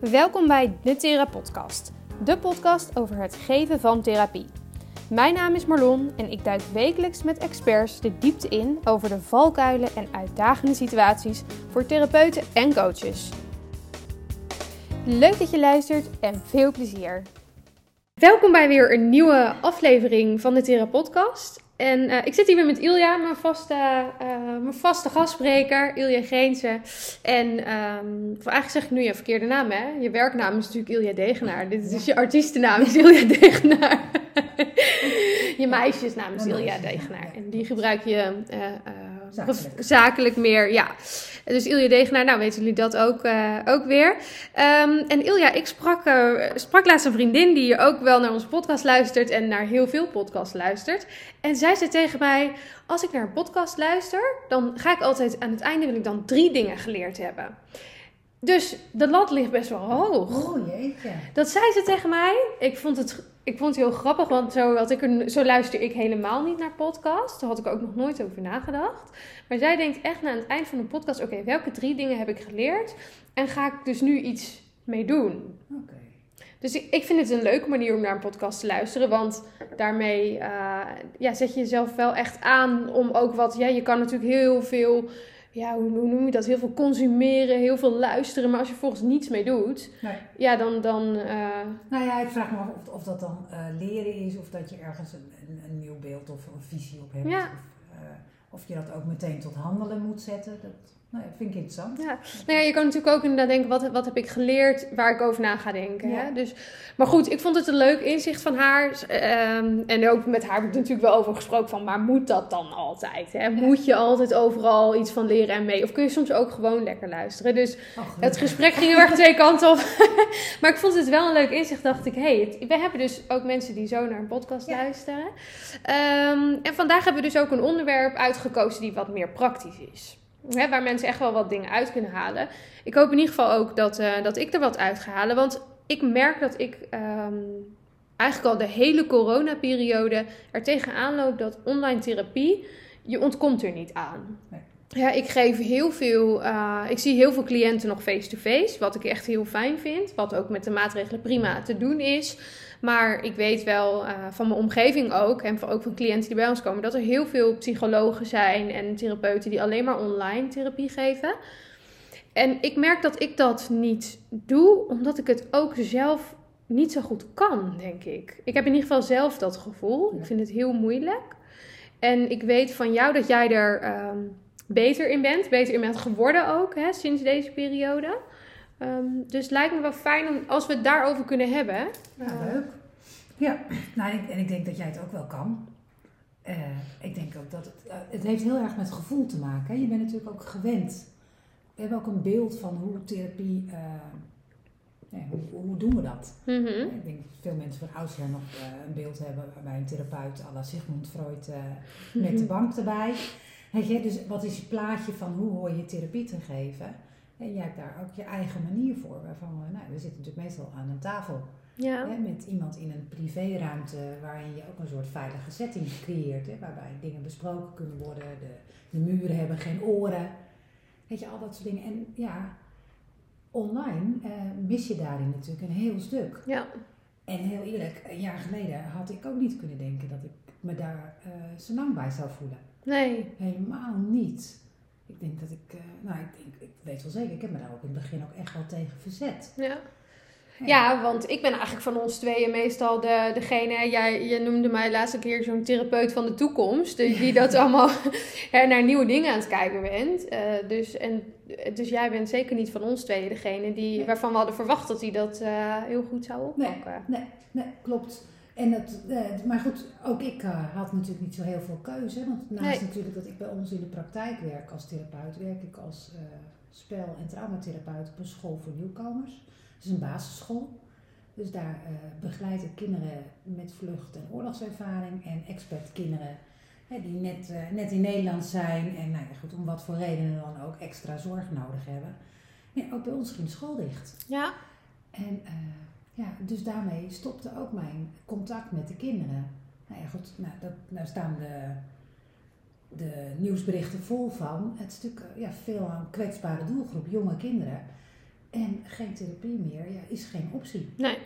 Welkom bij de Thera Podcast, de podcast over het geven van therapie. Mijn naam is Marlon en ik duik wekelijks met experts de diepte in over de valkuilen en uitdagende situaties voor therapeuten en coaches. Leuk dat je luistert en veel plezier. Welkom bij weer een nieuwe aflevering van de Thera Podcast. En uh, ik zit hier weer met Ilja, mijn vaste, uh, mijn vaste gastspreker, Ilja Geense. En um, eigenlijk zeg ik nu je verkeerde naam, hè? Je werknaam is natuurlijk Ilja Degenaar. Dit is je artiestennaam, is Ilja Degenaar. je meisjesnaam is Ilja Degenaar. En die gebruik je uh, zakelijk. zakelijk meer, ja. Dus Ilja Degenaar, nou weten jullie dat ook, uh, ook weer. Um, en Ilja, ik sprak, uh, sprak laatst een vriendin die ook wel naar onze podcast luistert en naar heel veel podcasts luistert. En zij zei tegen mij, als ik naar een podcast luister, dan ga ik altijd aan het einde wil ik dan drie dingen geleerd hebben. Dus de lat ligt best wel hoog. Oh jeetje. Dat zei ze tegen mij. Ik vond het, ik vond het heel grappig, want zo, had ik zo luister ik helemaal niet naar podcasts. Daar had ik ook nog nooit over nagedacht. Maar zij denkt echt na het eind van de podcast: oké, okay, welke drie dingen heb ik geleerd? En ga ik dus nu iets mee doen? Oké. Okay. Dus ik, ik vind het een leuke manier om naar een podcast te luisteren. Want daarmee uh, ja, zet je jezelf wel echt aan om ook wat. Ja, je kan natuurlijk heel veel ja, hoe, hoe, noem je dat? Heel veel consumeren, heel veel luisteren. Maar als je volgens niets mee doet, nee. ja, dan. dan uh... Nou ja, ik vraag me af of, of dat dan uh, leren is, of dat je ergens een, een, een, nieuw beeld of een visie op hebt. Ja. Of, uh, of je dat ook meteen tot handelen moet zetten. Dat nou ja, vind ik interessant. Ja. Nou ja, je kan natuurlijk ook inderdaad denken, wat, wat heb ik geleerd waar ik over na ga denken. Ja. Hè? Dus, maar goed, ik vond het een leuk inzicht van haar. Um, en ook met haar heb ik natuurlijk wel over gesproken van, maar moet dat dan altijd? Hè? Moet je altijd overal iets van leren en mee? Of kun je soms ook gewoon lekker luisteren? Dus Oh, het gesprek ging heel erg twee kanten op. maar ik vond het wel een leuk inzicht. Dacht ik, hey, we hebben dus ook mensen die zo naar een podcast luisteren. Um, en vandaag hebben we dus ook een onderwerp uitgekozen die wat meer praktisch is. Hè, waar mensen echt wel wat dingen uit kunnen halen. Ik hoop in ieder geval ook dat, uh, dat ik er wat uit ga halen. Want ik merk dat ik um, eigenlijk al de hele coronaperiode er tegenaan loop dat online therapie, je ontkomt er niet aan. Nee. Ja, ik geef heel veel, uh, ik zie heel veel cliënten nog face-to-face, wat ik echt heel fijn vind. Wat ook met de maatregelen prima te doen is. Maar ik weet wel uh, van mijn omgeving ook, en ook van cliënten die bij ons komen, dat er heel veel psychologen zijn en therapeuten die alleen maar online therapie geven. En ik merk dat ik dat niet doe, omdat ik het ook zelf niet zo goed kan, denk ik. Ik heb in ieder geval zelf dat gevoel. Ik vind het heel moeilijk. En ik weet van jou dat jij er um, beter in bent, beter in bent geworden ook, hè, sinds deze periode. Um, dus het lijkt me wel fijn om, als we het daarover kunnen hebben. Ja, uh, leuk. Ja, nou, en, ik, en ik denk dat jij het ook wel kan. Uh, ik denk ook dat het, uh, het heeft heel erg met gevoel te maken. Hè? Je bent natuurlijk ook gewend. We hebben ook een beeld van hoe therapie, uh, nee, hoe, hoe, doen we dat? Mm -hmm. Ik denk dat veel mensen van oudsher nog een beeld hebben bij een therapeut à la Sigmund Freud mm -hmm. met de bank erbij. Weet je, dus wat is je plaatje van hoe hoor je therapie te geven? En jij hebt daar ook je eigen manier voor. Waarvan we, nou, we zitten natuurlijk meestal aan een tafel. Ja. Hè, met iemand in een privéruimte waarin je ook een soort veilige setting creëert. Hè, waarbij dingen besproken kunnen worden. De, de muren hebben geen oren. Weet je, al dat soort dingen. En ja, online uh, mis je daarin natuurlijk een heel stuk. Ja. En heel eerlijk, een jaar geleden had ik ook niet kunnen denken dat ik me daar uh, zo lang bij zou voelen. Nee. Helemaal niet. Ik denk dat ik, uh, nou ik, denk, ik weet wel zeker, ik heb me daar ook in het begin ook echt wel tegen verzet. Ja. ja. Ja, want ik ben eigenlijk van ons tweeën meestal de, degene, jij, je noemde mij laatst een keer zo'n therapeut van de toekomst, die, die dat allemaal naar nieuwe dingen aan het kijken bent. Uh, dus, en, dus jij bent zeker niet van ons tweeën degene die, nee. waarvan we hadden verwacht dat hij dat uh, heel goed zou oppakken. Nee, nee, nee klopt. En het, uh, maar goed, ook ik uh, had natuurlijk niet zo heel veel keuze. Want naast nee. natuurlijk dat ik bij ons in de praktijk werk als therapeut, werk ik als uh, spel- en traumatherapeut op een school voor nieuwkomers. Het is een basisschool. Dus daar begeleid ik kinderen met vlucht- en oorlogservaring en expert kinderen hè, die net, net in Nederland zijn en nou ja, goed, om wat voor redenen dan ook extra zorg nodig hebben. Ja, ook bij ons ging de school dicht. Ja. En ja, dus daarmee stopte ook mijn contact met de kinderen. Nou ja, goed, nou, dat, daar staan de, de nieuwsberichten vol van. Het is natuurlijk ja, veel een kwetsbare doelgroep, jonge kinderen. En geen therapie meer ja, is geen optie. Nee.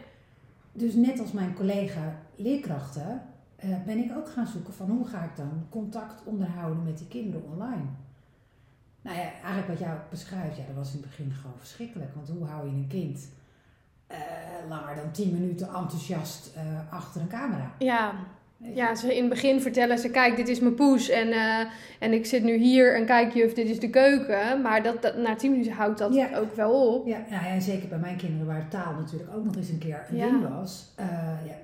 Dus net als mijn collega leerkrachten eh, ben ik ook gaan zoeken van hoe ga ik dan contact onderhouden met die kinderen online. Nou ja, eigenlijk wat ook beschrijft, ja, dat was in het begin gewoon verschrikkelijk. Want hoe hou je een kind eh, langer dan 10 minuten enthousiast eh, achter een camera? Ja. Ja, ze in het begin vertellen ze, kijk, dit is mijn poes en, uh, en ik zit nu hier en kijk juf, dit is de keuken. Maar dat, dat, na tien minuten houdt dat Ja. ook wel op. Ja, nou ja, en zeker bij mijn kinderen waar taal natuurlijk ook nog eens een keer een Ja. ding was. eh, ja,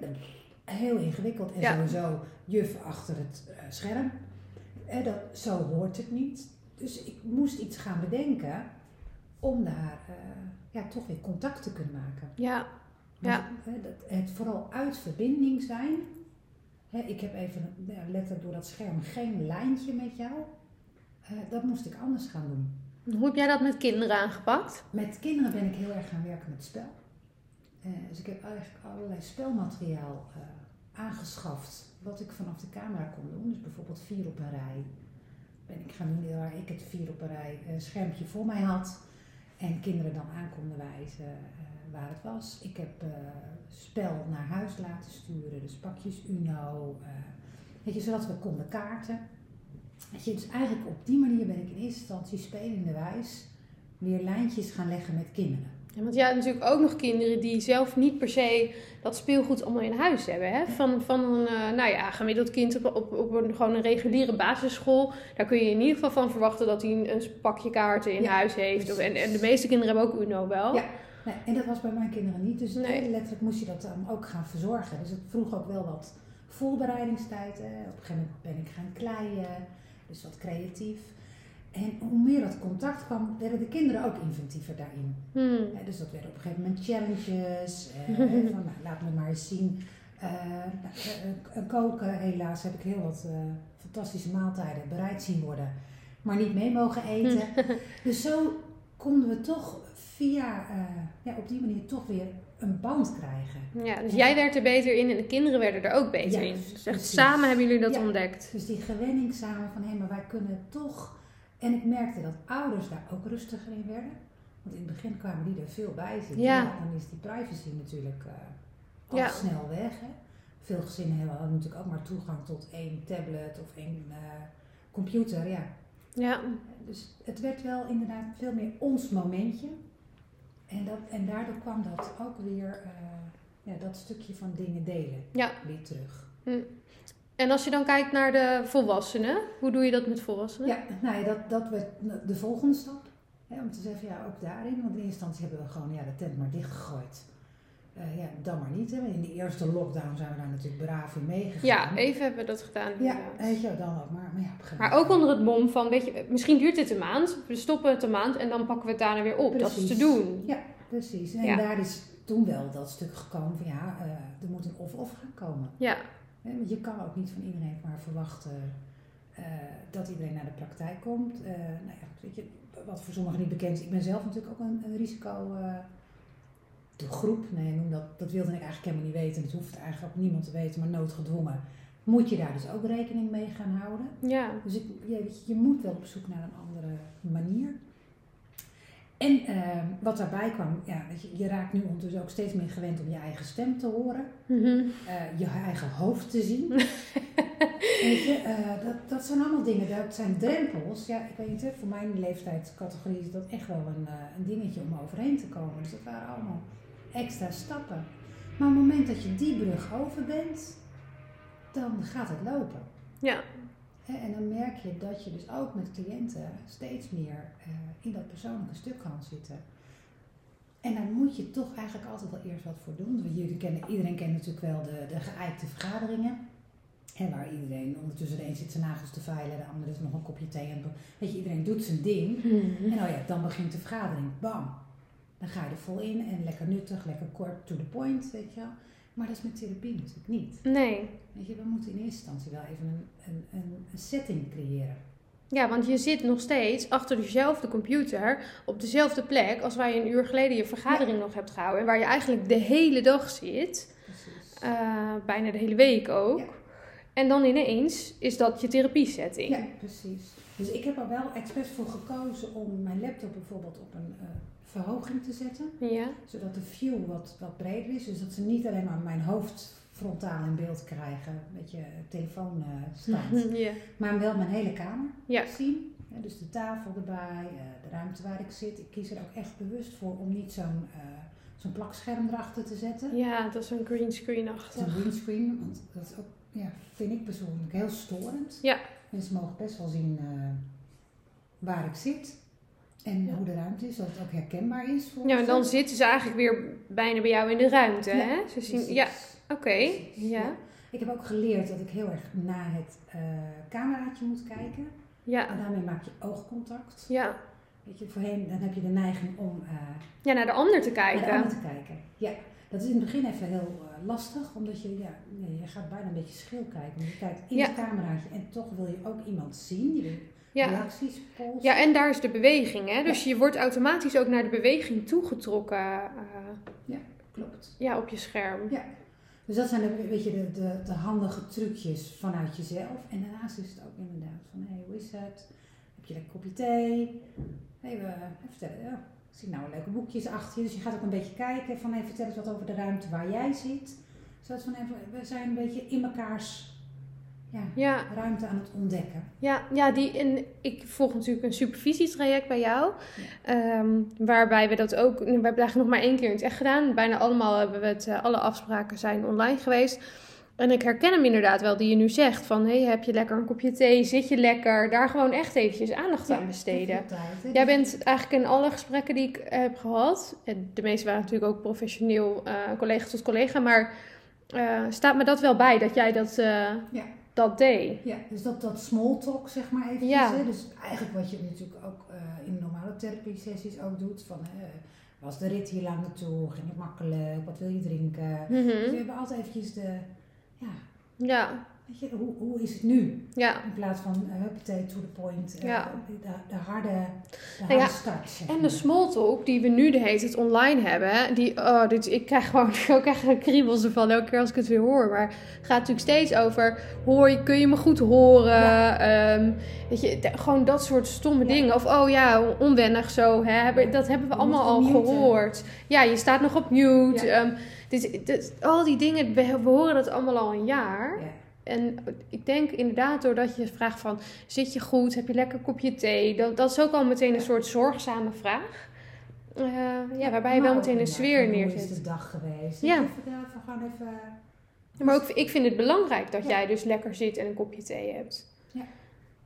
heel ingewikkeld en sowieso juf achter het eh, scherm. Eh, dat, zo hoort het niet. Dus ik moest iets gaan bedenken om daar eh, ja, toch weer contact te kunnen maken. Ja, Want, Ja. hè, het vooral uit verbinding zijn. Hè, ik heb even ja, letterlijk door dat scherm geen lijntje met jou. Eh, dat moest ik anders gaan doen. hoe heb jij dat met kinderen aangepakt? Met kinderen ben ik heel erg gaan werken met spel. Eh, dus ik heb eigenlijk allerlei spelmateriaal aangeschaft. Wat ik vanaf de camera kon doen. Dus bijvoorbeeld vier op een rij. Ben ik gaan doen waar ik het vier op een rij schermpje voor mij had. En kinderen dan aan konden wijzen eh, waar het was. Ik heb eh, spel naar huis laten sturen. Dus pakjes Uno. eh, weet je, zodat we konden kaarten. Weet je, dus eigenlijk op die manier ben ik in eerste instantie spelenderwijs weer lijntjes gaan leggen met kinderen. Ja, want jij hebt natuurlijk ook nog kinderen die zelf niet per se dat speelgoed allemaal in huis hebben. Hè? Van, van een eh, nou ja, gemiddeld kind op, op, op een, gewoon een reguliere basisschool. Daar kun je in ieder geval van verwachten dat hij een, een pakje kaarten in Ja, huis heeft. Of, en, en de meeste kinderen hebben ook Uno wel. Ja. Nee, en dat was bij mijn kinderen niet. Dus Nee. letterlijk moest je dat dan ook gaan verzorgen. Dus het vroeg ook wel wat voorbereidingstijd. Hè. Op een gegeven moment ben ik gaan kleien. Dus wat creatief. En hoe meer dat contact kwam, werden de kinderen ook inventiever daarin. Hmm. Hè, dus dat werden op een gegeven moment challenges. eh, van, nou, laat me maar eens zien. Eh, nou, eh, eh, koken, helaas heb ik heel wat eh, fantastische maaltijden bereid zien worden. Maar niet mee mogen eten. dus zo konden we toch via, eh, ja, op die manier toch weer een band krijgen. Ja, dus jij werd er beter in en de kinderen werden er ook beter Ja, in. Dus echt samen hebben jullie dat Ja. ontdekt. Dus die gewenning samen van, hé, maar wij kunnen toch... En ik merkte dat ouders daar ook rustiger in werden. Want in het begin kwamen die er veel bij zitten. Ja. dan is die privacy natuurlijk eh, al Ja. snel weg. Hè? Veel gezinnen hebben natuurlijk ook maar toegang tot één tablet of één eh, computer. Ja. Ja, Dus het werd wel inderdaad veel meer ons momentje. En, dat, en daardoor kwam dat ook weer, eh, ja, dat stukje van dingen delen, Ja. weer terug. En als je dan kijkt naar de volwassenen, hoe doe je dat met volwassenen? Ja, nou ja, dat, dat werd de volgende stap. Hè, om te zeggen, ja, ook daarin. Want in eerste instantie hebben we gewoon ja, de tent maar dichtgegooid. Eh, ja, dan maar niet. Hè. In de eerste lockdown zijn we daar natuurlijk braaf in meegegaan. Ja, even hebben we dat gedaan. Ja, weet je, dan ook maar. Maar, ja, Maar ook onder het mom van, weet je, misschien duurt dit een maand. We stoppen het een maand en dan pakken we het daarna weer op. Dat is te doen. Ja, precies. En Ja. daar is toen wel dat stuk gekomen van ja, eh, er moet een of-of gaan komen. Ja, Want je kan ook niet van iedereen maar verwachten eh, dat iedereen naar de praktijk komt. Eh, nou ja, weet je, wat voor sommigen niet bekend is. Ik ben zelf natuurlijk ook een, een risico. eh, de groep, nee, noem dat, dat wilde ik eigenlijk helemaal niet weten. Het hoeft eigenlijk ook niemand te weten, maar noodgedwongen. Moet je daar dus ook rekening mee gaan houden. ja. Dus ik, je, weet je, je moet wel op zoek naar een andere manier. En eh, wat daarbij kwam, ja, je, je raakt nu ondertussen ook steeds meer gewend om je eigen stem te horen. Mhm. eh, je eigen hoofd te zien. weet je, eh, dat, dat zijn allemaal dingen, dat zijn drempels. Ja, ik weet niet, hè, voor mijn leeftijdscategorie is dat echt wel een, eh, een dingetje om overheen te komen. Dus dat waren allemaal extra stappen. Maar op het moment dat je die brug over bent, dan gaat het lopen. Ja, En dan merk je dat je dus ook met cliënten steeds meer eh, in dat persoonlijke stuk kan zitten. En daar moet je toch eigenlijk altijd wel eerst wat voor doen. Want Jullie kennen, iedereen kent natuurlijk wel de, de geëikte vergaderingen. Hè, waar iedereen ondertussen de een zit zijn nagels te veilen, de ander is nog een kopje thee. En, weet je, iedereen doet zijn ding. En oh ja, dan begint de vergadering. Bam. Dan ga je er vol in en lekker nuttig, lekker kort, to the point, weet je wel. Maar dat is met therapie natuurlijk niet. nee. Weet je, we moeten in eerste instantie wel even een, een, een, setting creëren. Ja, want je zit nog steeds achter dezelfde computer op dezelfde plek als waar je een uur geleden je vergadering nog hebt gehouden. En waar je eigenlijk de hele dag zit, Precies. eh, bijna de hele week ook. Ja. En dan ineens is dat je therapie setting. Ja, precies. Dus ik heb er wel expres voor gekozen om mijn laptop bijvoorbeeld op een uh, verhoging te zetten. Ja. Zodat de view wat, wat breder is. Dus dat ze niet alleen maar mijn hoofd frontaal in beeld krijgen, met je telefoon uh, staat. ja. Maar wel mijn hele kamer Ja. zien. Ja, dus de tafel erbij, eh, de ruimte waar ik zit. Ik kies er ook echt bewust voor om niet zo'n eh, zo'n plakscherm erachter te zetten. Ja, dat is een green Het screen-achtig. is een greenscreen, want dat is ook, ja, vind ik persoonlijk heel storend. Ja. Mensen mogen best wel zien eh, waar ik zit en Ja. hoe de ruimte is, dat het ook herkenbaar is. Voor Ja, en dan zitten ze eigenlijk weer bijna bij jou in de ruimte, Ja, hè? Ze zien, Precies. ja, oké. Ja. Ik heb ook geleerd dat ik heel erg naar het eh, cameraatje moet kijken. En Ja. daarmee maak je oogcontact. Ja. Weet je, voorheen dan heb je de neiging om eh, ja, naar de ander te naar de kijken. ander te kijken. Ja, dat is in het begin even heel eh, lastig, omdat je, ja, nee, je gaat bijna een beetje schil kijken. Want je kijkt in Ja. het cameraatje en toch wil je ook iemand zien. Je wil Ja. reacties, polsen. ja, en daar is de beweging, hè? Dus je wordt automatisch ook naar de beweging toegetrokken eh, Klopt. ja, op je scherm. Ja. Dus dat zijn de, weet je, de, de, de handige trucjes vanuit jezelf. En daarnaast is het ook inderdaad van, hé, hey, hoe is het? Heb je lekker kopje thee? Even, even vertellen, ja. Zie nou leuke boekjes achter je. Dus je gaat ook een beetje kijken van, hé, vertel eens wat over de ruimte waar jij zit. Zodat van, even, we zijn een beetje in mekaars ja, Ja, ruimte aan het ontdekken. ja, ja die, en ik volg natuurlijk een supervisietraject bij jou. Ehm, waarbij we dat ook, we hebben eigenlijk nog maar één keer in het echt gedaan. Bijna allemaal hebben we het, eh, alle afspraken zijn online geweest. En ik herken hem inderdaad wel, die je nu zegt. Van, hé, heb je lekker een kopje thee? Zit je lekker? Daar gewoon echt eventjes aandacht aan besteden. Tijd. Jij Dus- bent eigenlijk in alle gesprekken die ik heb gehad, en de meeste waren natuurlijk ook professioneel, eh, collega tot collega, maar eh, staat me dat wel bij dat jij dat, eh, Ja. dat deed? Ja, dus dat, dat small talk, zeg maar eventjes. Ja. Dus eigenlijk wat je natuurlijk ook eh, in normale therapie sessies ook doet. Van, was de rit hier lang naartoe? Ging het makkelijk? Wat wil je drinken? Dus Mhm. we hebben altijd eventjes de, ja, Ja, weet je, hoe, hoe is het nu? ja. In plaats van uh, huppatee, to the point. eh, Ja. de, de harde, de harde Nou ja, start, zeg En de small talk die we nu de hele tijd online hebben, die, oh, dit, ik krijg gewoon ook echt kriebels ervan elke keer als ik het weer hoor. Maar het gaat natuurlijk steeds over, hoor je, kun je me goed horen? Ehm, weet je, gewoon dat soort stomme dingen. Of, oh ja, onwennig zo, hè? hebben- dat hebben we Je allemaal al gehoord. Ja, je staat nog op mute. Ehm, dit, dit- al die dingen, we, we horen dat allemaal al een jaar. Ja. En ik denk inderdaad, doordat je vraagt van, zit je goed? Heb je lekker kopje thee? Dat, dat is ook al meteen een soort zorgzame vraag. Eh, ja, waarbij je wel meteen een sfeer van, Hoe is neerzet. de dag geweest? Ja. Even, even, gewoon even... Maar ook, ik vind het belangrijk dat Ja. jij dus lekker zit en een kopje thee hebt. Ja.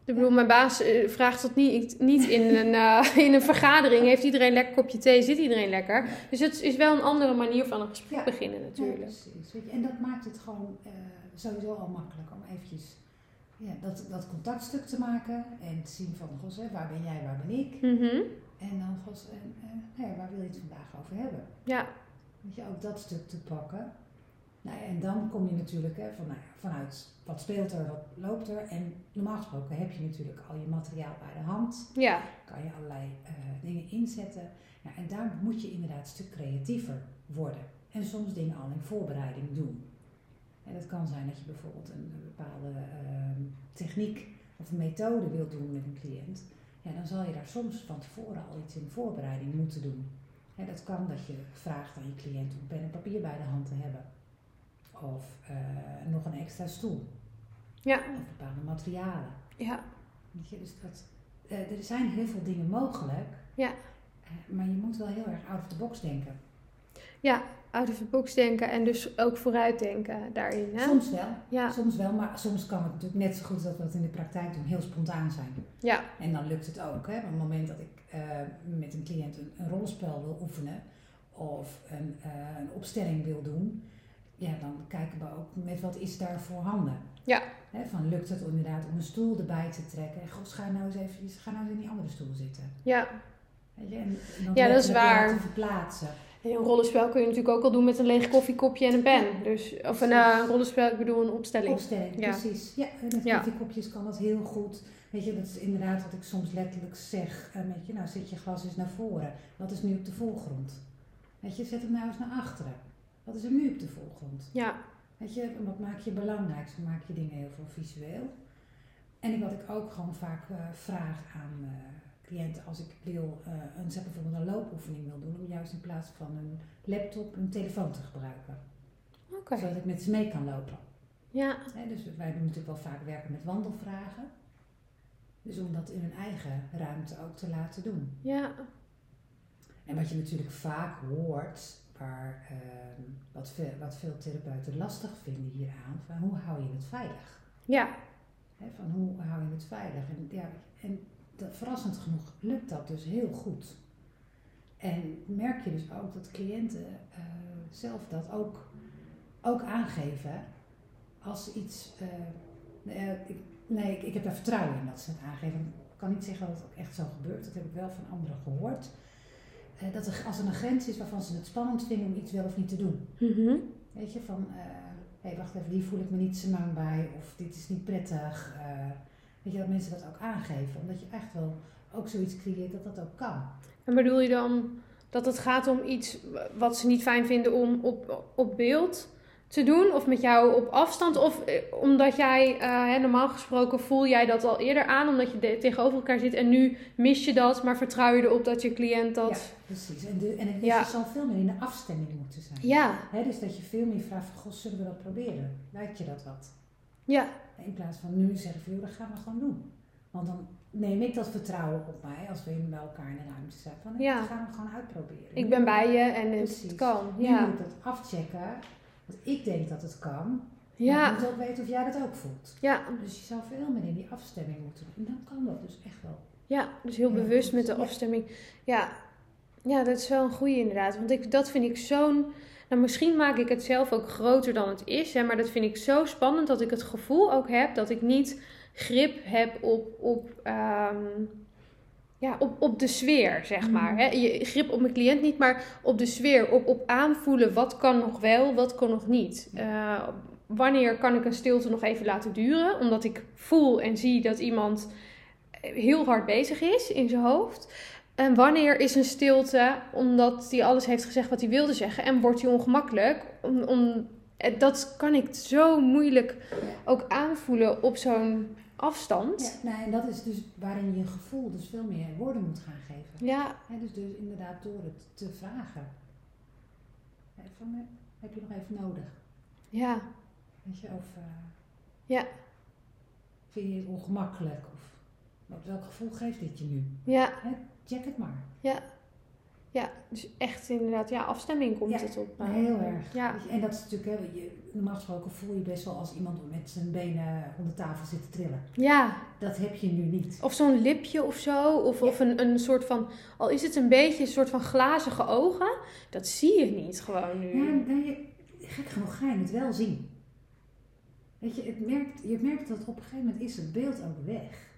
Ik bedoel, mijn baas eh, vraagt dat niet, niet in, een, eh, in een vergadering. Heeft iedereen lekker kopje thee? Zit iedereen lekker? Dus het is wel een andere manier van een gesprek Ja. beginnen Ja, natuurlijk. precies. Weet je, en dat maakt het gewoon eh, sowieso al makkelijk om eventjes ja, dat, dat contactstuk te maken en te zien van, gos, hè, waar ben jij, waar ben ik? Mhm. En dan, gos, en, eh, nou ja, waar wil je het vandaag over hebben? Ja, Weet je, ook dat stuk te pakken. Nou ja, en dan kom je natuurlijk hè, van, nou vanuit wat speelt er, wat loopt er. En normaal gesproken heb je natuurlijk al je materiaal bij de hand. ja, Kan je allerlei eh, dingen inzetten. Ja, en daar moet je inderdaad een stuk creatiever worden. En soms dingen al in voorbereiding doen. En het kan zijn dat je bijvoorbeeld een, een bepaalde ehm, techniek of methode wilt doen met een cliënt. Ja, dan zal je daar soms van tevoren al iets in voorbereiding moeten doen. Hè, dat kan dat je vraagt aan je cliënt om pen en papier bij de hand te hebben. Of eh, nog een extra stoel. ja, Of bepaalde materialen. ja. Je, dus dat, eh, er zijn heel veel dingen mogelijk. Ja. Eh, maar je moet wel heel erg out of the box denken. Ja, out of the box denken en dus ook vooruitdenken daarin. Hè? Soms wel, Ja, soms wel, maar soms kan het natuurlijk net zo goed dat we het in de praktijk doen, heel spontaan zijn. ja, En dan lukt het ook. Hè? Op het moment dat ik eh, met een cliënt een, een rollenspel wil oefenen of een, eh, een opstelling wil doen, ja, dan kijken we ook met wat is daar voorhanden. Ja. Hè, van lukt het inderdaad om een stoel erbij te trekken? God, ga nou eens even, ga nou eens in die andere stoel zitten. ja. Weet je? En, en dan Ja, dat is waar. laten verplaatsen. En Een rollenspel kun je natuurlijk ook al doen met een leeg koffiekopje en een pen. Dus, of een eh, rollenspel, ik bedoel een opstelling. Opstelling, Ja. precies. Ja, met Ja. koffiekopjes kan dat heel goed. Weet je, dat is inderdaad wat ik soms letterlijk zeg. eh, met je, nou zet je glas eens naar voren. Wat is nu op de voorgrond? Weet je, zet hem nou eens naar achteren. Wat is er nu op de voorgrond? Ja, Weet je, wat maak je belangrijk? Zo maak je dingen heel veel visueel. en wat ik ook gewoon vaak uh, vraag aan als ik wil, uh, een, zeg bijvoorbeeld een loopoefening wil doen, om juist in plaats van een laptop een telefoon te gebruiken. Okay. Zodat ik met ze mee kan lopen. Ja. dus wij doen natuurlijk wel vaak werken met wandelvragen. Dus om dat in hun eigen ruimte ook te laten doen. Ja. En wat je natuurlijk vaak hoort, waar, uh, wat, veel, wat veel therapeuten lastig vinden hieraan, van hoe hou je het veilig? Ja. He, van hoe hou je het veilig? En, ja, en verrassend genoeg lukt dat dus heel goed. En merk je dus ook dat cliënten uh, zelf dat ook, ook aangeven als iets. Uh, ik, nee, ik, ik, heb daar vertrouwen in dat ze het aangeven. Ik kan niet zeggen dat het ook echt zo gebeurt. Dat heb ik wel van anderen gehoord. Uh, dat er, als er een grens is waarvan ze het spannend vinden om iets wel of niet te doen. Mm -hmm. Weet je, van hé, hey, wacht even, die voel ik me niet zo lang bij. Of dit is niet prettig. Weet je, dat mensen dat ook aangeven. Omdat je echt wel ook zoiets creëert dat dat ook kan. En bedoel je dan dat het gaat om iets wat ze niet fijn vinden om op, op beeld te doen? Of met jou op afstand? Of eh, omdat jij, uh, normaal gesproken voel jij dat al eerder aan, omdat je tegenover elkaar zit en nu mis je dat, maar vertrouw je erop dat je cliënt dat... Ja, precies. En, de, en het ja. zal veel meer in de afstemming moeten zijn. Ja. He, dus dat je veel meer vraagt van, goh, zullen we dat proberen? Lijkt je dat wat? Ja. In plaats van nu zeggen van, joh, dat gaan we gewoon doen. Want dan neem ik dat vertrouwen op mij als we bij elkaar in de ruimte zijn. Van, ja. dat gaan we gewoon uitproberen. Ik ben bij je en het, het kan. Ja. Nu moet ik dat afchecken. Want ik denk dat het kan. Ja. Maar ik moet ook weten of jij dat ook voelt. Ja. Dus je zou veel meer in die afstemming moeten doen. En dan kan dat dus echt wel. Ja, dus heel Ja, bewust goed. met de afstemming. Ja. ja, dat is wel een goede inderdaad. Want ik, dat vind ik zo'n... Nou, misschien maak ik het zelf ook groter dan het is. Hè, maar dat vind ik zo spannend dat ik het gevoel ook heb dat ik niet grip heb op, op, ehm, ja, op, op de sfeer, zeg Mhm. maar. Hè. Je, grip op mijn cliënt niet, maar op de sfeer. Op, op aanvoelen wat kan nog wel, wat kan nog niet. Eh, wanneer kan ik een stilte nog even laten duren? Omdat ik voel en zie dat iemand heel hard bezig is in zijn hoofd. En wanneer is een stilte omdat hij alles heeft gezegd wat hij wilde zeggen en wordt hij ongemakkelijk? Om, om, eh, dat kan ik zo moeilijk ook aanvoelen op zo'n afstand. Ja, nou, en dat is dus waarin je gevoel dus veel meer woorden moet gaan geven. Ja, dus, dus inderdaad door het te vragen. Van, eh, heb je nog even nodig? ja, Weet je, of eh, Ja. vind je het ongemakkelijk? Of welk gevoel geeft dit je nu? ja, check het maar. ja. Dus echt inderdaad, ja, afstemming komt Ja, het op. eh, Heel erg. Ja, En dat is natuurlijk, hè, je, normaal gesproken voel je best wel als iemand met zijn benen onder tafel zit te trillen. ja. Dat heb je nu niet. Of zo'n lipje of zo. Of, of een, een soort van, al is het een beetje een soort van glazige ogen. Dat zie je niet gewoon nu. Ja, nou, je, gek genoeg ga je het wel zien. Weet je, het merkt, je merkt dat op een gegeven moment is het beeld ook weg.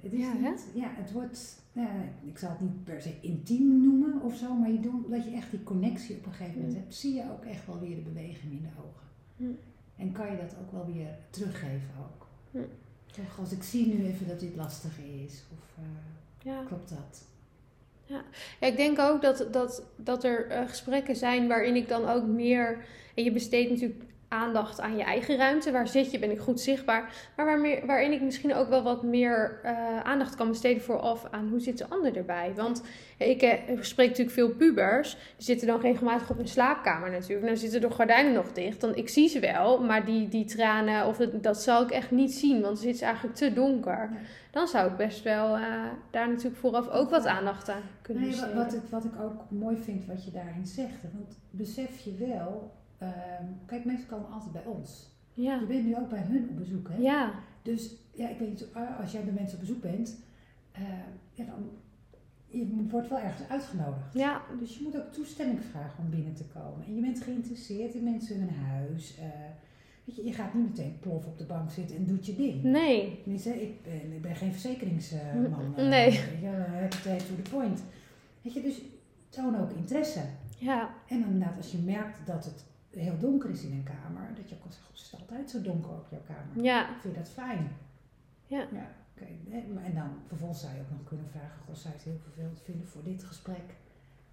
Het is Ja, hè? ja, het wordt, ja, ik zal het niet per se intiem noemen of zo, maar je doet, dat je echt die connectie op een gegeven moment Mm. hebt, zie je ook echt wel weer de beweging in de ogen. Mm. En kan je dat ook wel weer teruggeven ook. Mm. Toch, als ik zie nu even dat dit lastig is, of eh, Ja. klopt dat? Ja, ik denk ook dat, dat, dat er eh, gesprekken zijn waarin ik dan ook meer. En je besteedt natuurlijk aandacht aan je eigen ruimte. Waar zit je? Ben ik goed zichtbaar? Maar waar meer, waarin ik misschien ook wel wat meer eh, aandacht kan besteden vooraf aan hoe zit de ander erbij. Want ik eh, spreek natuurlijk veel pubers. Die zitten dan regelmatig op hun slaapkamer natuurlijk. Dan zitten de gordijnen nog dicht. Dan, ik zie ze wel, maar die, die tranen, of het, dat zal ik echt niet zien. Want het is eigenlijk te donker. Dan zou ik best wel eh, daar natuurlijk vooraf ook wat aandacht aan kunnen Nee, wat, besteden. wat, ik, wat ik ook mooi vind wat je daarin zegt. Want besef je wel, ehm, kijk, mensen komen altijd bij ons. Ja. Je bent nu ook bij hun op bezoek, hè? Ja. Dus ja, ik weet niet, eh, als jij bij mensen op bezoek bent, eh, ja, dan je wordt wel ergens uitgenodigd. Ja. Dus je moet ook toestemming vragen om binnen te komen. En je bent geïnteresseerd in mensen hun huis. eh, weet je, je gaat niet meteen plof op de bank zitten en doet je ding. Nee. Tenminste, ik ben, ik ben geen verzekeringsman. Nee. Heb het even to the point. Weet je, dus toon ook interesse. Ja. En dan inderdaad, als je merkt dat het heel donker is in een kamer, dat je ook kan zeggen, "Goh, is het altijd zo donker op jouw kamer? Ja. Vind je dat fijn? Ja. Ja. En- dan vervolgens zou je ook nog kunnen vragen, goh, zou je het heel vervelend vinden voor dit gesprek?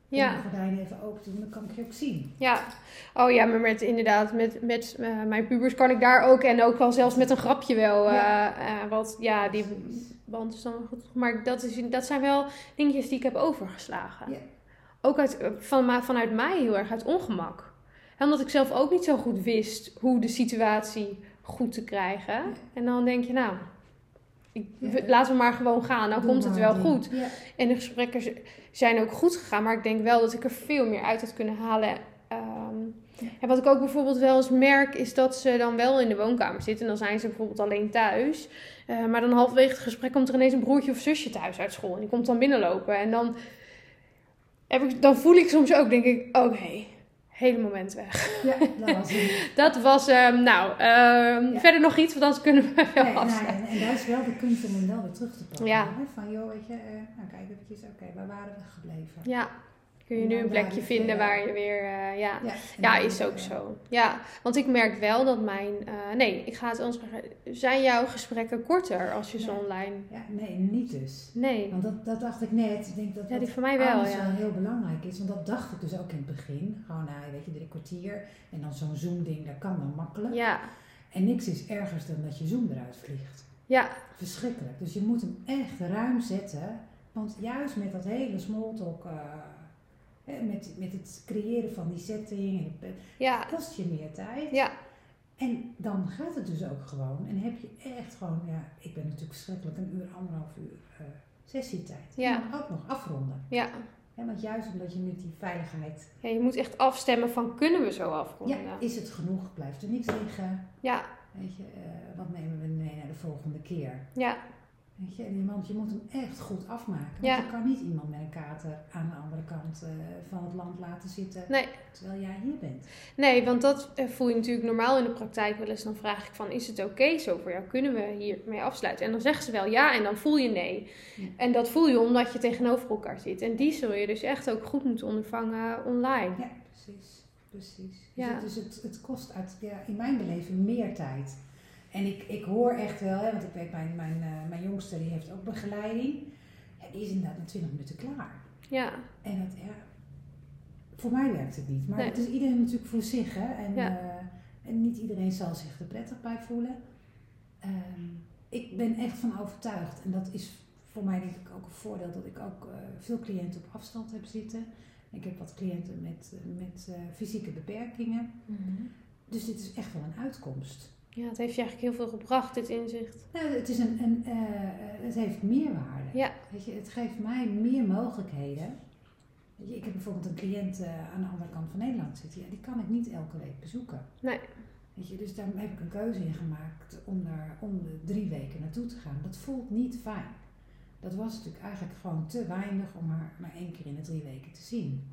ja. de gordijnen even open doen, dan kan ik je ook zien. Ja, oh ja, maar met inderdaad, met, met uh, mijn pubers kan ik daar ook en ook wel zelfs met een grapje wel. Ja. Uh, wat, ja, die band is dan goed. Maar dat, is, dat zijn wel dingetjes die ik heb overgeslagen. Ja. Ook uit, van, vanuit mij heel erg uit ongemak. En omdat ik zelf ook niet zo goed wist hoe de situatie goed te krijgen. En dan denk je, nou, ik, laten we maar gewoon gaan. Dan komt het wel goed. En de gesprekken zijn ook goed gegaan. Maar ik denk wel dat ik er veel meer uit had kunnen halen. Um, en wat ik ook bijvoorbeeld wel eens merk, is dat ze dan wel in de woonkamer zitten. En dan zijn ze bijvoorbeeld alleen thuis. Uh, maar dan halverwege het gesprek komt er ineens een broertje of zusje thuis uit school. En die komt dan binnenlopen. En dan, heb ik, dan voel ik soms ook, denk ik, oké, hele moment weg. Ja, dat was het. dat was, um, nou, um, verder nog iets, want anders kunnen we wel nee, afsluiten. En, en daar is wel de kunst om hem wel weer terug te pakken. Ja. Van, joh, weet je, uh, nou kijk eventjes, oké, okay, waar waren we gebleven? Ja, kun je nu een plekje vinden waar je weer, uh, ja, ja, ja is ook zo. Ja, want ik merk wel dat mijn, uh, nee, ik ga het anders zijn jouw gesprekken korter als je ze online... Ja, nee, niet dus. Nee. Want dat, dat dacht ik net, ik denk dat ja, die voor mij wel, ja. wel heel belangrijk is, want dat dacht ik dus ook in het begin. Gewoon, nou, weet je, drie kwartier en dan zo'n Zoom-ding, dat kan dan makkelijk. Ja. En niks is ergers dan dat je Zoom eruit vliegt. Ja. Verschrikkelijk. Dus je moet hem echt ruim zetten, want juist met dat hele smalltalk... Uh, met, met het creëren van die setting. En ja. kost je meer tijd. Ja. En dan gaat het dus ook gewoon. En heb je echt gewoon, ja, ik ben natuurlijk verschrikkelijk een uur, anderhalf uur uh, sessietijd. Ja. En ook nog afronden. Ja. ja. Want juist omdat je met die veiligheid. Ja, je moet echt afstemmen van kunnen we zo afronden? Ja, is het genoeg? Blijft er niks liggen? Ja. Weet je, uh, wat nemen we mee naar de volgende keer? Ja. Weet je, want je moet hem echt goed afmaken. Want je kan niet iemand met een kater aan de andere kant uh, van het land laten zitten nee. terwijl jij hier bent. Nee, want dat eh, voel je natuurlijk normaal in de praktijk wel eens. Dan vraag ik van, is het oké zo voor jou? Kunnen we hiermee afsluiten? En dan zeggen ze wel ja en dan voel je nee. En dat voel je omdat je tegenover elkaar zit. En die zul je dus echt ook goed moeten ondervangen online. Ja, precies. precies. Ja. Dus, het, dus het, het kost uit, ja, in mijn beleving meer tijd. En ik, ik hoor echt wel, hè, want ik weet, mijn, mijn, uh, mijn jongste die heeft ook begeleiding. Ja, die is inderdaad na 20 minuten klaar. Ja. En dat, ja, voor mij werkt het niet. Maar het is iedereen natuurlijk voor zich. Hè? En, ja. uh, en niet iedereen zal zich er prettig bij voelen. Um, ik ben echt van overtuigd. En dat is voor mij denk ik ook een voordeel dat ik ook uh, veel cliënten op afstand heb zitten. Ik heb wat cliënten met, met fysieke beperkingen. Mm -hmm. Dus dit is echt wel een uitkomst. Ja, het heeft je eigenlijk heel veel gebracht, dit inzicht. Nou, het, is een, een uh, het heeft meerwaarde. Ja. Weet je, het geeft mij meer mogelijkheden. Weet je, ik heb bijvoorbeeld een cliënt uh, aan de andere kant van Nederland zitten. Ja, die kan ik niet elke week bezoeken. Nee. Weet je, dus daar heb ik een keuze in gemaakt om daar om de drie weken naartoe te gaan. Dat voelt niet fijn. Dat was natuurlijk eigenlijk gewoon te weinig om haar maar één keer in de drie weken te zien.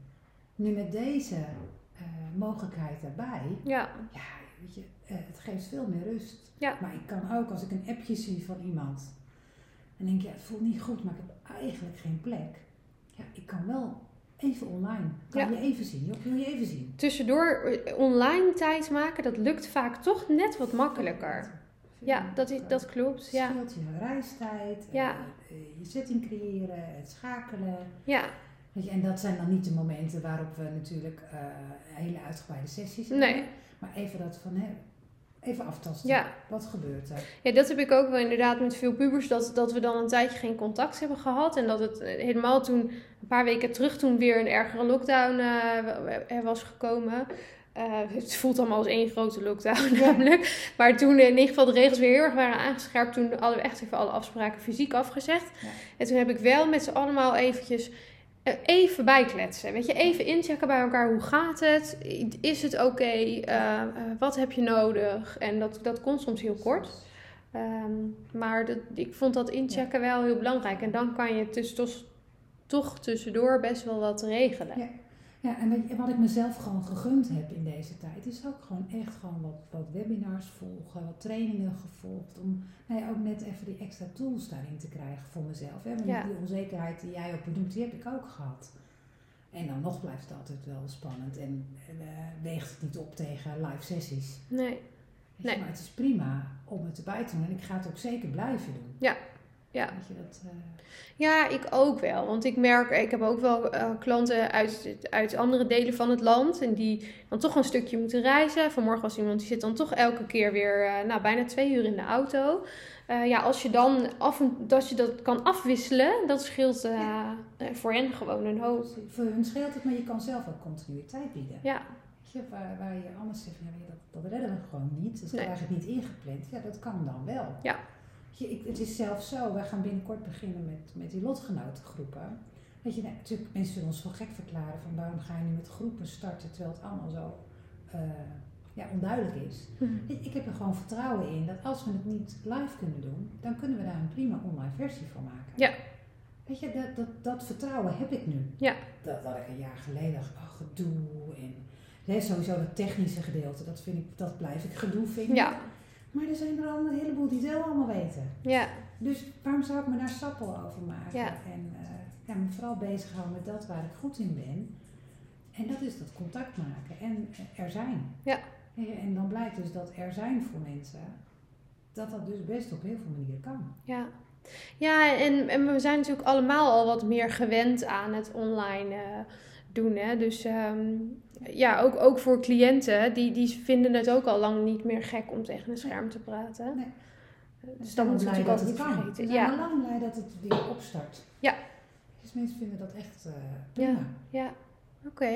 Nu met deze uh, mogelijkheid erbij, ja. ja, weet je, uh, het geeft veel meer rust. Ja. Maar ik kan ook, als ik een appje zie van iemand, en denk je, ja, het voelt niet goed, maar ik heb eigenlijk geen plek. Ja, ik kan wel even online. Kan je even zien? Wil je even zien? Tussendoor eh, online tijd maken, dat lukt vaak toch net wat makkelijker. Ja, dat, is, dat klopt. Het scheelt je reistijd, ja. Uh, je setting creëren, het schakelen. Ja. Weet je, en dat zijn dan niet de momenten waarop we natuurlijk uh, hele uitgebreide sessies hebben. Nee. Maar even dat van, hè, even aftasten. Ja. Wat gebeurt er? Ja, dat heb ik ook wel inderdaad met veel pubers. Dat, dat we dan een tijdje geen contact hebben gehad. En dat het helemaal toen, een paar weken terug, toen weer een ergere lockdown uh, er was gekomen. Uh, het voelt allemaal als één grote lockdown namelijk. Maar toen in ieder geval de regels weer heel erg waren aangescherpt. Toen hadden we echt even alle afspraken fysiek afgezegd. Ja. En toen heb ik wel met z'n allemaal eventjes eh, even bijkletsen. Weet je, even inchecken bij elkaar. Hoe gaat het? Is het oké? Okay? Uh, uh, wat heb je nodig? En dat, dat kon soms heel kort. Um, maar dat, ik vond dat inchecken wel heel belangrijk. En dan kan je dus toch, toch tussendoor best wel wat regelen. Ja. Ja, en wat ik mezelf gewoon gegund heb in deze tijd, is ook gewoon echt gewoon wat, wat webinars volgen, wat trainingen gevolgd. Om nou ja, ook net even die extra tools daarin te krijgen voor mezelf. Hè? Want die onzekerheid die jij ook benoemt, die heb ik ook gehad. En dan nog blijft het altijd wel spannend en uh, weegt het niet op tegen live sessies. Nee. nee. Maar het is prima om het erbij te doen en ik ga het ook zeker blijven doen. Ja. Ja. Dat, eh, Ja, ik ook wel. Want ik merk, ik heb ook wel eh, klanten uit, uit andere delen van het land. En die dan toch een stukje moeten reizen. Vanmorgen was iemand die zit dan toch elke keer weer eh, nou, bijna twee uur in de auto. Ja, als je dan af en, dat je dat kan afwisselen, dat scheelt voor hen gewoon een hoop. voor hun scheelt het, maar je kan zelf ook continuïteit bieden. Ja, je, waar, waar je anders zegt, ja, dat, dat redden we gewoon niet. Dus Nee. krijg je het niet ingepland. Ja, dat kan dan wel. Ja. Ik, het is zelfs zo, wij gaan binnenkort beginnen met, met die lotgenotengroepen. Weet je, nou, natuurlijk, mensen zullen ons wel gek verklaren van waarom ga je nu met groepen starten terwijl het allemaal zo eh, ja, onduidelijk is. Mhm. Ik, ik heb er gewoon vertrouwen in dat als we het niet live kunnen doen, dan kunnen we daar een prima online versie van maken. Ja. Weet je, dat, dat, dat vertrouwen heb ik nu. Ja. Dat had ik een jaar geleden dacht, ach, gedoe en sowieso dat technische gedeelte, dat, vind ik, dat blijf ik gedoe vinden. ja, Maar er zijn er al een heleboel die het wel allemaal weten. ja, Dus waarom zou ik me daar sappel over maken? Ja. En eh, ja, me vooral bezighouden met dat waar ik goed in ben. En dat is dat contact maken en eh, er zijn. Ja. En, dan blijkt dus dat er zijn voor mensen, dat dat dus best op heel veel manieren kan. ja. Ja, en, en we zijn natuurlijk allemaal al wat meer gewend aan het online eh, doen. Hè? Dus ehm, ja, ook, ook voor cliënten, die, die vinden het ook al lang niet meer gek om tegen een scherm te praten. Nee. Dus moeten we blij natuurlijk altijd niet vergeten. We zijn Ja, lang blij dat het weer opstart. Ja. Dus mensen vinden dat echt eh prima. ja, oké.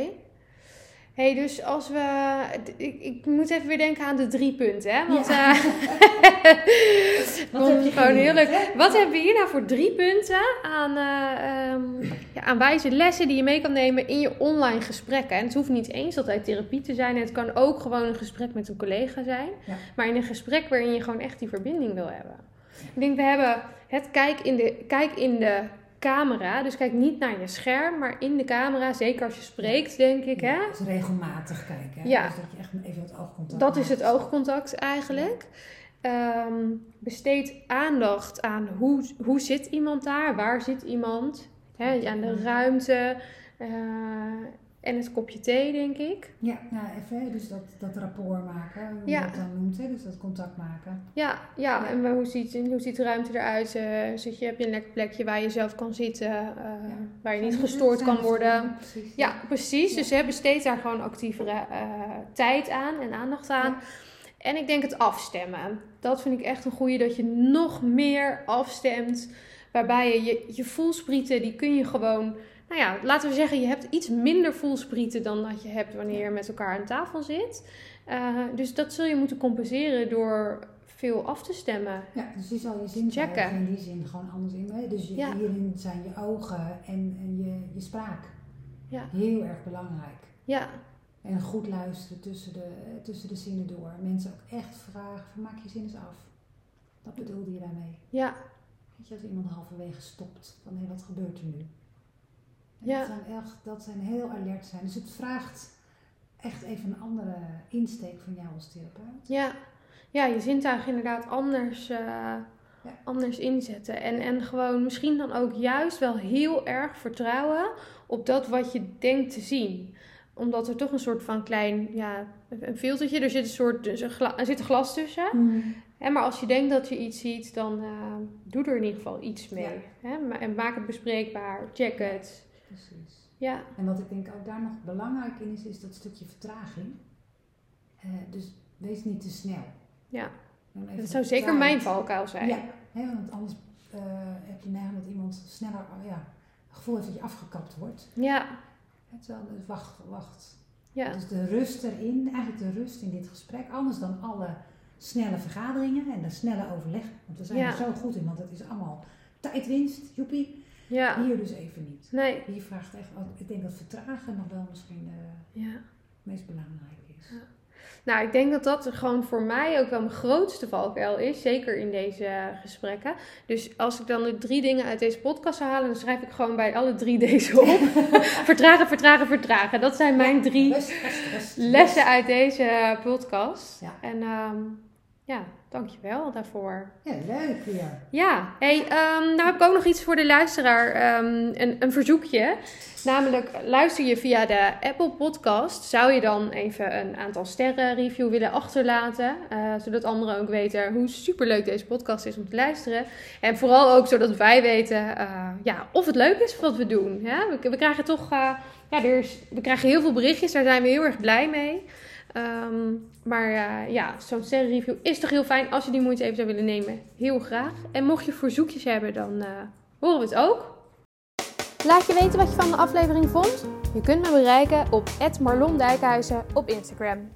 Hey, dus als we... Ik, ik moet even weer denken aan de drie punten, hè? Want Ja. eh, Wat heb je gewoon heel leuk. hè? Wat hebben we hier nou voor drie punten aan, eh, ehm, ja, aan wijze lessen die je mee kan nemen in je online gesprekken? En het hoeft niet eens altijd therapie te zijn. Het kan ook gewoon een gesprek met een collega zijn. Ja. Maar in een gesprek waarin je gewoon echt die verbinding wil hebben. Ik denk, we hebben het kijk in de, kijk in de camera. Dus kijk niet naar je scherm, maar in de camera. Zeker als je spreekt, denk ik. Hè? Dus regelmatig kijken. Hè? Ja. Dus dat je echt even het oogcontact Dat is het oogcontact eigenlijk. Ehm, besteed aandacht aan hoe, hoe zit iemand daar, waar zit iemand, hè, aan de ruimte eh, en het kopje thee, denk ik. Ja, nou even, dus dat, dat rapport maken, hoe Ja. je dat dan noemt, hè? dus dat contact maken. Ja, ja, Ja. en hoe ziet, hoe ziet de ruimte eruit? eh zit je, heb je een lekker plekje waar je zelf kan zitten, eh, waar je niet gestoord kan worden. precies. Ja, precies. Dus hè, besteed daar gewoon actievere eh, tijd aan en aandacht aan. En ik denk het afstemmen. Dat vind ik echt een goede, dat je nog meer afstemt. Waarbij je, je, je voelsprieten, die kun je gewoon... Nou ja, laten we zeggen, je hebt iets minder voelsprieten dan dat je hebt wanneer je met elkaar aan tafel zit. Eh, dus dat zul je moeten compenseren door veel af te stemmen. Ja, dus die zal je zintuigen Checken. in die zin gewoon anders in. Hè? Dus je, Ja. hierin zijn je ogen en, en je, je spraak Ja. heel erg belangrijk. Ja, En goed luisteren tussen de, tussen de zinnen door. Mensen ook echt vragen van maak je zin eens af. Wat bedoelde je daarmee? ja, Weet je, als iemand halverwege stopt, van hé, wat gebeurt er nu? En Ja. Dat, zijn echt, dat zijn heel alert zijn. Dus het vraagt echt even een andere insteek van jou als therapeut. ja. Ja, je zintuigen inderdaad anders, eh, anders inzetten. En, en gewoon misschien dan ook juist wel heel erg vertrouwen op dat wat je denkt te zien. Omdat er toch een soort van klein, ja, een filtertje, er zit een soort, dus een gla- er zit een glas tussen. Hè, maar als je denkt dat je iets ziet, dan eh, doe er in ieder geval iets mee. Hè? En maak het bespreekbaar, check het. Precies. Ja, En wat ik denk ook daar nog belangrijk in is, is dat stukje vertraging. Eh, dus wees niet te snel. Ja. Dat zou zeker mijn valkuil zijn. Ja, hè, want anders eh, heb je neiging dat iemand sneller oh ja, het gevoel heeft dat je afgekapt wordt. Ja, Het is wel, dus wacht, wacht. ja, Dus de rust erin, eigenlijk de rust in dit gesprek, anders dan alle snelle vergaderingen en de snelle overleg. Want we zijn Ja. er zo goed in, want het is allemaal tijdwinst, joepie. Ja. Hier dus even niet. Nee, Hier vraagt echt, ik denk dat vertragen nog wel misschien eh, ja. meest belangrijk is. Ja. Nou, ik denk dat dat gewoon voor mij ook wel mijn grootste valkuil is. Zeker in deze gesprekken. Dus als ik dan de drie dingen uit deze podcast zou halen, dan schrijf ik gewoon bij alle drie deze op. vertragen, vertragen, vertragen. Dat zijn mijn drie lessen uit deze podcast. Ja. En ehm, ja, dankjewel daarvoor. Ja, leuk weer. Ja, hey, um, nou heb ik ook nog iets voor de luisteraar. Um, een, een verzoekje. Namelijk, luister je via de Apple Podcast. Zou je dan even een aantal sterren review willen achterlaten? Uh, zodat anderen ook weten hoe superleuk deze podcast is om te luisteren. En vooral ook zodat wij weten uh, ja, of het leuk is wat we doen. Hè? We, we, krijgen toch uh, ja, er is, we krijgen heel veel berichtjes. Daar zijn we heel erg blij mee. Um, maar uh, ja, zo'n sterrenreview is toch heel fijn als je die moeite even zou willen nemen. Heel graag. En mocht je verzoekjes hebben, dan uh, horen we het ook. Laat je weten wat je van de aflevering vond. Je kunt me bereiken op Marlon Dijkhuizen op Instagram.